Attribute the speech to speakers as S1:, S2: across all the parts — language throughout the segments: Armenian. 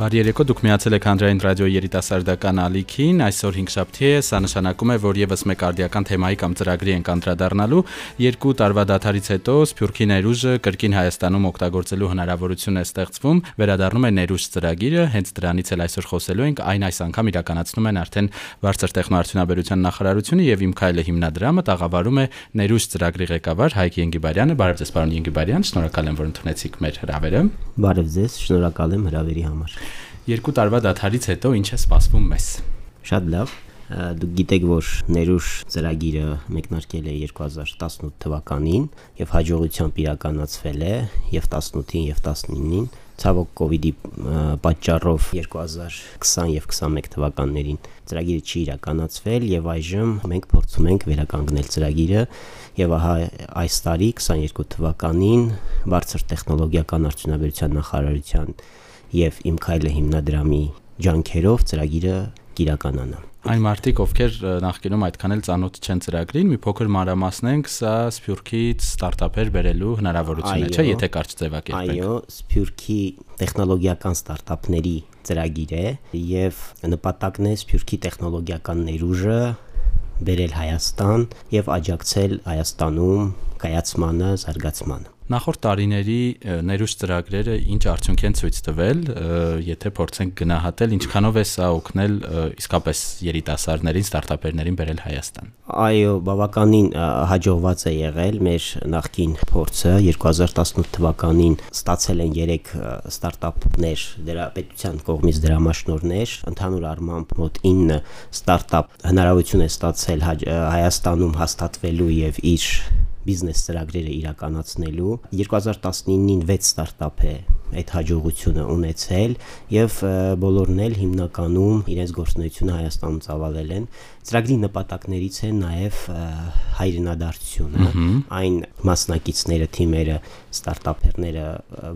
S1: Բարի երեկո, դուք միացել եք Հանրային ռադիոյի երիտասարդական ալիքին։ Այսօր 5 շաբթի է, սա նշանակում է, որ եւս մեկ արդիական թեմայի կամ ծրագրի ենք անդրադառնալու։ Երկու տարվա դաթարից հետո Սփյուռքի ներուժը կրկին Հայաստանում օգտագործելու հնարավորություն է ստեղծվում։ Վերադառնում է ներուժ ծրագիրը, հենց դրանից էլ այսօր խոսելու ենք։ Այն այս անգամ իրականացնում են արդեն Վարչեր տեխնոարդյունաբերության նախարարությունը եւ Իմ Քայլը հիմնադրամը տաղավարում է ներուժ ծրագրի ղեկավար Հայկ Ենգիբարյանը։ Բարև ձեզ, պարոն Ենգիբարյան, շնորհակալ եմ, որ ընդունեցիք մեր հրավերը։
S2: Բարև ձեզ, շնորհակալ եմ հրավերի համար
S1: երկու տարվա դաթարից հետո ինչ է սպասվում մեզ։
S2: Շատ լավ։ Դուք գիտեք, որ ներուժ ծրագիրը մեկնարկել է 2018 թվականին եւ հաջողությամբ իրականացվել է եւ 18-ին եւ 19-ին ցավոք կ ូវ իդի պատճառով 2020 եւ 21 թվականներին ծրագիրը չի իրականացվել եւ այժմ մենք փորձում ենք վերականգնել ծրագիրը եւ ահա այս տարի 22 թվականին բարձր տեխնոլոգիական արդյունաբերության նախարարության եւ Իմ Քայլը հիմնադրամի ջանքերով ծրագիրը կիրականանա։
S1: Այն մարդիկ, ովքեր նախկինում այդքան էլ ծանոթ չեն ծրագրին, մի փոքր մանրամասնենք, սա Սփյուռքից ստարտափեր բերելու հնարավորություն է, չէ՞, եթե կարճ ձևակերպենք։
S2: Այո, Սփյուռքի տեխնոլոգիական ստարտափների ծրագիր է եւ նպատակն է Սփյուռքի տեխնոլոգիական ներուժը բերել Հայաստան եւ աջակցել Հայաստանում կայացմանը, զարգացմանը։
S1: Նախորդ տարիների ներուժ ծրագրերը ինչ արդյունք են ցույց տվել, եթե փորձենք գնահատել, ինչքանով է սա օգնել իսկապես երիտասարդներին, ստարտափերներին բերել Հայաստան։
S2: Այո, բավականին հաջողված է եղել մեր նախկին փորձը 2018 թվականին ստացել են 3 ստարտափներ դրա պետության կողմից դրամաշնորներ, ընդհանուր առմամբ մոտ 9 ստարտափ հնարավորություն է ստացել Հայաստանում հաստատվելու եւ իր բիզնես ծրագրերը իրականացնելու 2019-ին 6 ստարտափ է այդ հաջողությունը ունեցել եւ բոլորն էլ հիմնականում իրենց գործունեությունը Հայաստանում ծավալել են ծրագրի նպատակներից է նաեւ հայրենադարձությունը այն մասնակիցները թիմերը ստարտափերները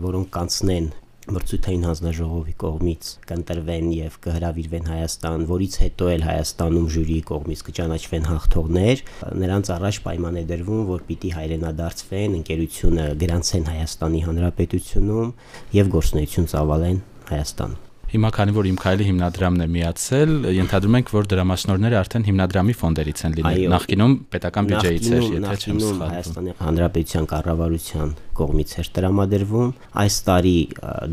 S2: որոնք կանցնեն մրցույթային հանձնաժողովի կողմից կընտրվեն եւ կհրավիրվեն Հայաստան, որից հետո էլ Հայաստանում ժյուրիի կողմից կճանաչվեն հաղթողներ, նրանց առաջ պայման է դրվում, որ պիտի հայրենադարձվեն, ընկերությունը գրանցեն Հայաստանի Հանրապետությունում եւ գործունեություն ծավալեն Հայաստանում։
S1: Հիմա քանի որ իմ քայլի հիմնադրամն է միացել, ենթադրում ենք, որ դրամաշնորները արդեն հիմնադրամի ֆոնդերից են լինել։ Նախկինում պետական բյուջեից էր, եթե չեմ
S2: սխալվում։ Հայաստանի Հանրապետության կառավարության կողմից էր տրամադրվում։ Այս տարի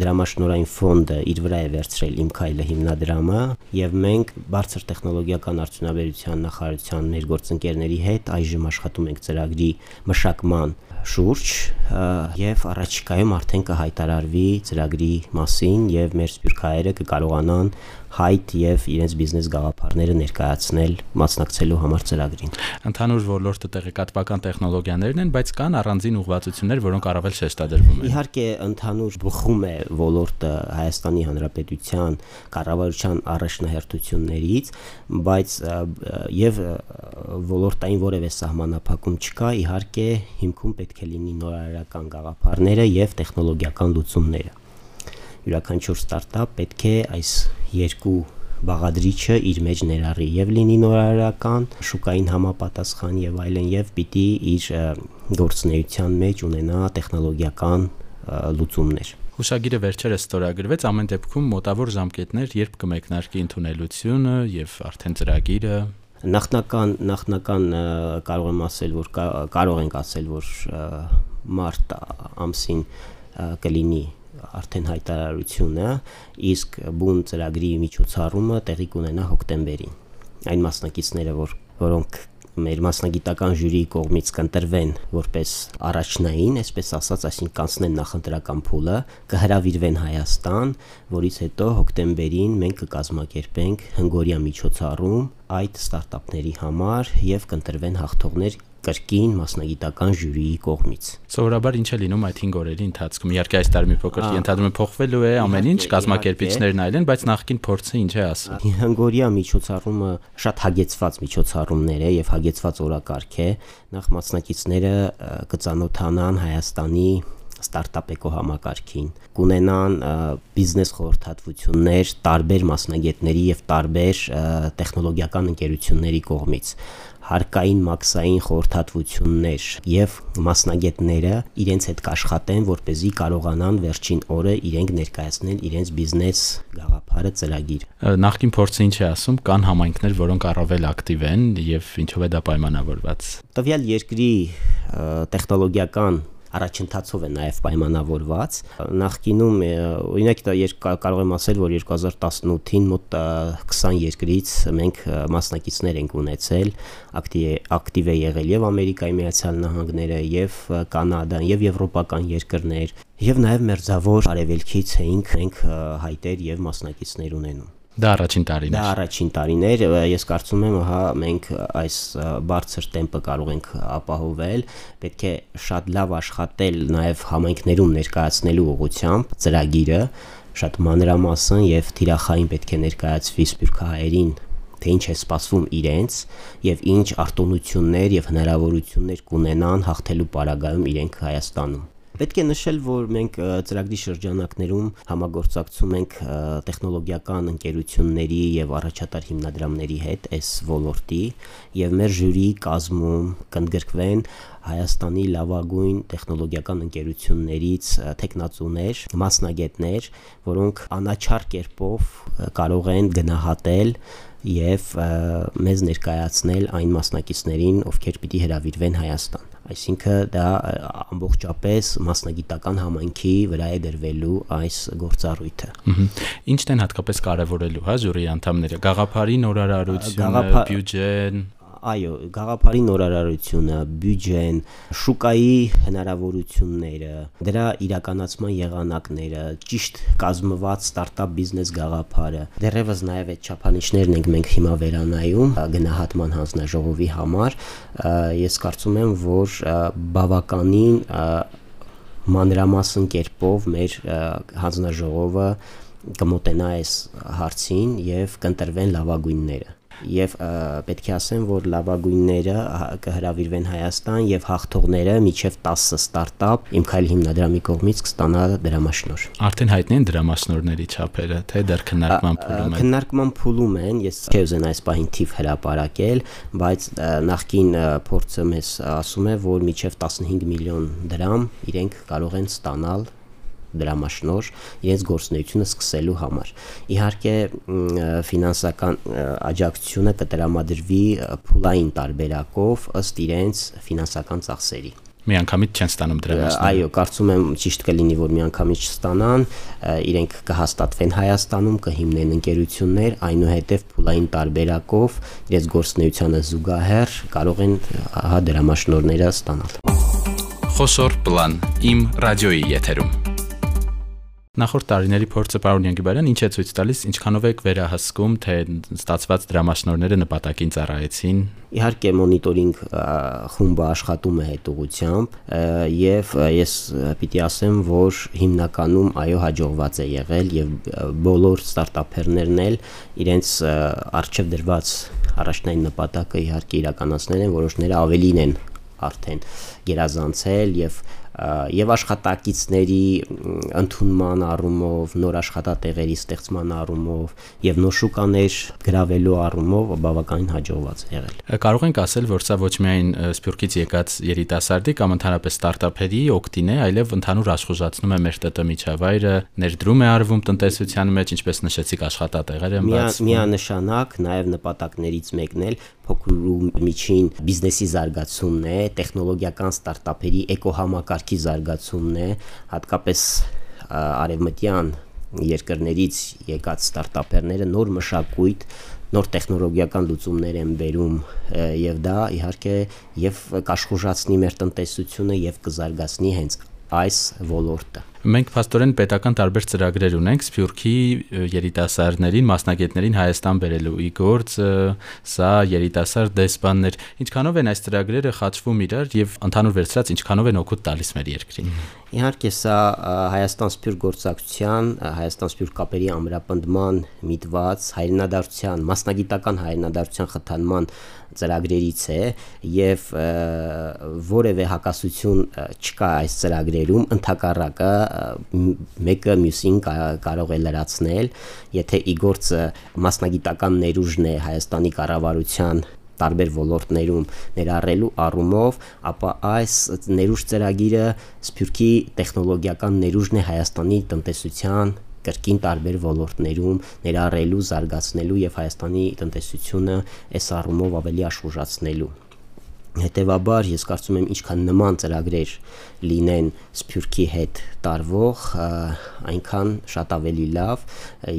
S2: դրամաշնորային ֆոնդը իր վրա է վերցրել իմ քայլը հիմնադրամը եւ մենք բարձր տեխնոլոգիական արդյունաբերության նախարարության մեր գործընկերների հետ այժմ աշխատում ենք ծրագրի մշակման շուրջ եւ առաջիկայում արդեն կհայտարարվի ծրագրի մասին եւ մեր սպյուրքայերը կկարողանան հայտ եւ իրենց բիզնես գաղափարները ներկայացնել մասնակցելու համար ծրագրին։
S1: Ընդհանուր ոլորտը տեղեկատվական տեխնոլոգիաներն են, բայց կան առանձին ուղղվածություններ, որոնք առավել շեշտադրվում
S2: են։ Իհարկե, ընդհանուր բխում է ոլորտը Հայաստանի Հանրապետության կառավարության առաջնահերթություններից, բայց եւ ոլորտային որևէ սահմանափակում չկա, իհարկե հիմքում պետք է լինի նորարարական գաղափարները եւ տեխնոլոգիական լուծումները յուրաքանչյուր ստարտափ պետք է այս երկու բաղադրիչը իր մեջ ներառի եւ լինի նորարարական, շուկային համապատասխան եւ այլն եւ պիտի իր գործունեության մեջ ունենա տեխնոլոգիական լուծումներ։
S1: Հուշագիրը վերջերս ստորագրվեց, ամեն դեպքում մոտավոր ժամկետներ, երբ կմեկնարկի ընդունելությունը եւ արդեն ծրագիրը
S2: նախնական նախնական կարող եմ ասել որ կարող ենք ասել որ մարտ ամսին կլինի արդեն հայտարարությունը, իսկ բուն ծրագրի միջոցառումը տեղի կունենա հոկտեմբերին։ Այն մասնակիցները, որ որոնք մեր մասնագիտական ժյուրիի կողմից կընտրվեն որպես առաջնային, այսպես ասած, այսինքն կանցնեն նախընտրական փուլը, կհրավիրվեն Հայաստան, որից հետո հոկտեմբերին մենք կկազմակերպենք հնգորիա միջոցառում այդ ստարտափների համար եւ կընտրվեն հաղթողներ կրկին մասնագիտական ժյուրիի կողմից։
S1: Սովորաբար ինչ է լինում այդ 5 օրերի ընթացքում։ Իհարկե այս տարի մի փոքր ենթադրում եմ փոխվելու է ամեն ինչ, կազմակերպիչներն այլն, բայց նախքին փորձը ինչ է ասում։
S2: Հնգորիա միջոցառումը շատ հագեցված միջոցառումներ է եւ հագեցված օրակարգ է։ Նախ մասնակիցները կծանոթանան Հայաստանի ստարտափ էկոհամակարգին, կունենան բիզնես խորհրդատվություններ տարբեր մասնագետների եւ տարբեր տեխնոլոգիական ընկերությունների կողմից հարկային մաքսային խորհրդատվություններ եւ մասնագետները իրենց հետ կաշխատեն, որ เป զի կարողանան վերջին օրը իրենք ներկայացնել իրենց բիզնես գաղափարը ծրագիր։
S1: Նախքին փորձը ինչ է ասում, կան համայնքներ, որոնք առավել ակտիվ են եւ ինչով է դա պայմանավորված։
S2: Տվյալ երկրի տեխնոլոգիական առաջընթացով է նաև պայմանավորված։ Նախկինում օրինակ կարող եմ ասել, որ 2018-ին մոտ 20 երկրից մենք մասնակիցներ ենք ունեցել, ակտիվ է եղել եւ Ամերիկայի Միացյալ Նահանգները, եւ Կանադան, եւ եվրոպական երկրներ, եւ նաև մերձավոր արևելքից էինք հայտեր եւ մասնակիցներ ունենում։
S1: Դա առաջին տարիներ։
S2: Դա առաջին տարիներ, ես կարծում եմ, հա մենք այս բարձր տեմպը կարող ենք ապահովել, պետք է շատ լավ աշխատել նաև համայնքներում ներկայացնելու ուղղությամբ ծրագիրը, շատ մանրամասն եւ թիրախային պետք է ներկայացվի սպյուրքահայերին թե ինչ է սպասվում իրենց եւ ինչ արտոնություններ եւ հնարավորություններ կունենան հաղթելու պարագայում իրենք Հայաստանում Պետք է նշել, որ մենք ծրագրի շրջանակներում համագործակցում ենք տեխնոլոգիական ընկերությունների եւ առաջատար հիմնադրամների հետ այս ոլորտի եւ մեր ժյուրի կազմում կընդգրկվեն Հայաստանի լավագույն տեխնոլոգիական ընկերություններից տեխնացուներ, մասնագետներ, որոնք անաչար կերպով կարող են գնահատել եւ մեզ ներկայացնել այն մասնակիցներին, ովքեր պիտի հրավիրվեն Հայաստան այսինքն դա ամբողջապես մասնագիտական համայնքի վրա է դրվելու այս գործառույթը։
S1: Ինչն են հատկապես կարևորելու, հա, ժյուրի անդամները, գաղափարի նորարարությունը, բյուջեն,
S2: այո, գաղափարի նորարարությունը, բյուջեն, շուկայի հնարավորությունները, դրա իրականացման եղանակները, ճիշտ կազմված ստարտափ բիզնես գաղափարը։ Դեռևս նաև այդ չափանիշներն ենք մենք հիմա վերանայում գնահատման հանձնաժողովի համար։ Ես կարծում եմ, որ բավականին մանրամասն կերպով մեր հանձնաժողովը կմոտենա այս հարցին եւ կընտրվեն լավագույնները եւ պետք է ասեմ, որ լավագույնները կհրավիրվեն Հայաստան եւ հաղթողները միջև 10 ստարտափ իմ քայլ հիմնադրամի կողմից կստանա դրամաշնոր։
S1: Արդեն հայտնի են դրամաշնորների չափերը, թե դեռ քննարկման փուլում
S2: են։ Քննարկման փուլում են, ես չեզեն այս պահին թիվ հրապարակել, բայց նախքին փորձը մեզ ասում է, որ միջև 15 միլիոն դրամ իրենք կարող են ստանալ դրամաշնոր իրենց գործունեությունը սկսելու համար։ Իհարկե ֆինանսական աջակցությունը կտրամադրվի փուլային տարբերակով ըստ իրենց ֆինանսական ծախսերի
S1: միանգամից չեն ստանում դրամաշները։
S2: Այո, կարծում եմ ճիշտ կլինի, որ միանգամից չստանան, իրենք կհաստատվեն Հայաստանում, կհիմնեն ընկերություններ, այնուհետև փուլային տարբերակով իրենց գործնեությանը զուգահեռ կարող են հա դրամաշնորները ստանալ։
S1: Խոսոր պլան. Իմ ռադիոյի եթերում Նախորդ տարիների փորձը պարոն Յանգիբարյան ինչ է ցույց տալիս, ինչքանով եք վերահսկում, թե ստացված դրամաշնորները նպատակին ծառայեցին։
S2: Իհարկե մոնիտորինգ խումբը աշխատում է հետողությամբ եւ ես պիտի ասեմ, որ հիմնականում այո հաջողված է եղել եւ բոլոր ստարտափերներն էլ իրենց արժեվ դրված առաջնային նպատակը իհարկե իրականացնել են, որոշները ավելին են արդեն գերազանցել եւ եւ աշխատակիցների ընդունման առումով, նոր աշխատատեղերի ստեղծման առումով եւ նոր շուկաներ գրավելու առումով բավականին հաջողված է եղել։
S1: Կարող ենք ասել, որ սա ոչ միայն Սփյուռքից եկած երիտասարդի կամ ընդհանրապես ստարտափերի օգտին է, այլև ընդհանուր աշխուժացնում է մեր ՏՏ միջավայրը, ներդրում է արվում տնտեսության մեջ, ինչպես նշեցիք, աշխատատեղեր են
S2: բացվում։ Միանշանակ նաեւ նպատակներից մեկն էլ փոքր ու միջին բիզնեսի զարգացումն է, տեխնոլոգիական ստարտափերի էկոհամակարգի զարգացումն է, հատկապես արևմտյան երկրներից եկած ստարտափերները նոր մշակույթ նոր տեխնոլոգիական լուծումներ են բերում եւ դա իհարկե եւ կաշխուժացնի մեր տնտեսությունը եւ կզարգացնի հենց այս ոլորտը։
S1: Մենք փաստորեն պետական տարբեր ծրագրեր ունենք Սփյուռքի երիտասարդներին, մասնագետներին Հայաստան բերելու ի գործ, սա երիտասարդ դեսպաններ։ Ինչքանով են այս ծրագրերը խաչվում իրար եւ ընդհանուր վերցրած ինչքանով են օգուտ տալիս մեր երկրին։
S2: Իհարկե սա Հայաստան Սփյուռք գործակցության, Հայաստան Սփյուռք կապերի ամրապնդման միտված հայրենադարձության, մասնագիտական հայրենադարձության խթանման ծրագրերից է եւ որևէ հակասություն չկա այս ծրագրերում ընդհակառակը մեկը մյուսին կարող է լրացնել եթե ի գործը մասնագիտական ներուժն է Հայաստանի կառավարության տարբեր ոլորտներում ներառելու առումով, ապա այս ներուժ ծրագիրը Սփյուռքի տեխնոլոգիական ներուժն է Հայաստանի տնտեսության կրկին տարբեր ոլորտներում ներառելու, զարգացնելու եւ Հայաստանի տնտեսությունը այս առումով ավելի աշխուժացնելու Հետևաբար ես կարծում եմ ինչքան նման ծրագրեր լինեն Սփյուռքի հետ տարվող, այնքան շատ ավելի լավ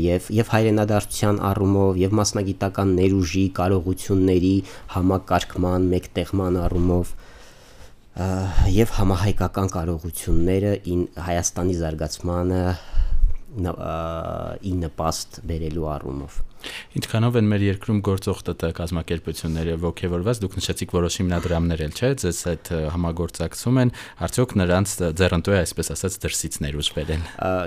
S2: եւ եւ հայրենադարձության առումով եւ մասնագիտական ներուժի կարողությունների համակարգման, մեկտեղման առումով եւ համահայկական կարողությունները ին Հայաստանի զարգացմանը ի նպաստ բերելու առումով
S1: Ինչքանով են մեր երկրում գործող ՏՏ կազմակերպությունները ողջևորված, դուք նշեցիք որոշ հիմնադրամներ էլ չէ, ձեզ հետ համագործակցում են, արդյոք նրանց ձեռնտու է այսպես ասած դրսից ներուժ բերել։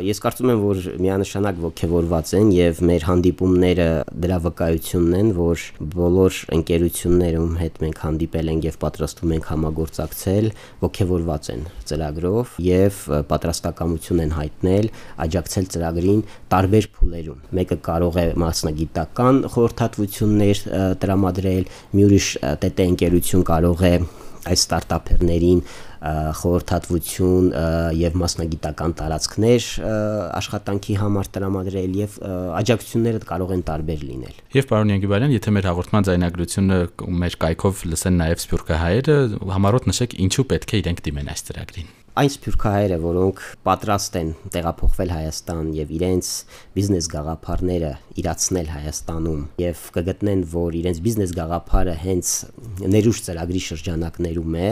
S2: Ես կարծում եմ, որ միանշանակ ողջևորված են եւ մեր հանդիպումները դրա վկայությունն են, որ բոլոր ընկերություններում հետ մենք հանդիպել ենք եւ պատրաստվում ենք համագործակցել, ողջևորված են ծրագրով եւ պատրաստակամություն են հայտնել աջակցել ծրագրին տարբեր փուլերում։ Մեկը կարող է մասնագիտ գիտական խորհրդատվություններ տրամադրել, մի ուրիշ ՏՏ ընկերություն կարող է այս ստարտափերներին խորհրդատվություն եւ մասնագիտական տարածքներ աշխատանքի համար տրամադրել եւ աջակցությունները կարող են տարբեր լինել։
S1: Եվ պարոն Յանգիբարյան, եթե մեր հաղորդման ձայնագրությունը մեր կայքով լսեն նաեւ սփյուռքահայերը, համառոտ նշեք ինչու պետք է իրենք դիմեն այս ծրագրին
S2: այն սփյուռքահայերը, որոնք պատրաստ են տեղափոխվել Հայաստան եւ իրենց բիզնես գաղափարները իրացնել Հայաստանում եւ կգտնեն, որ իրենց բիզնես գաղափարը հենց ներուժ ծրագրի շրջանակներում է,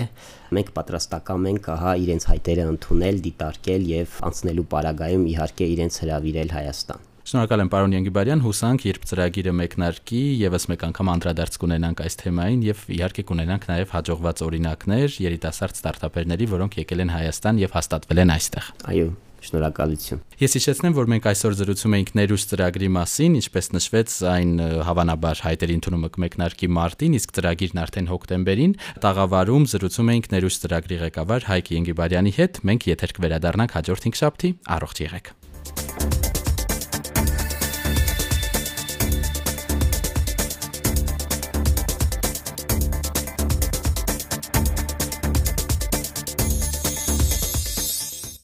S2: մենք պատրաստակամ ենք ահա իրենց հայտերը ընդունել, դիտարկել եւ անցնելու պարագայում իհարկե իրենց հրավիրել Հայաստան։
S1: Շնորհակալ եմ պարոն Յանգիբարյան, հուսանք, երբ ծրագիրը մեկնարկի, եւս մեկ անգամ անդրադարձ կունենանք այս թեմային եւ իհարկե կունենանք նաեւ հաջողված օրինակներ երիտասարդ ստարտափերների, որոնք եկել են Հայաստան եւ հաստատվել են այստեղ։
S2: Այո, Շնորհակալություն։
S1: Ես հիշեցնեմ, որ մենք այսօր զրուցում էինք ներուժ ծրագրի մասին, ինչպես նշվեց, այն հավանաբար հայտերի ընդունումը կմեկնարկի մարտին, իսկ ծրագիրն արդեն հոկտեմբերին։ Տաղավարում զրուցում էինք ներուժ ծրագրի ղեկավար Հայկ Ենգիբարյանի հետ։ Մենք եթեր կվերադառնանք հաջորդ 5 շաբթի։ Առողջ եղեք։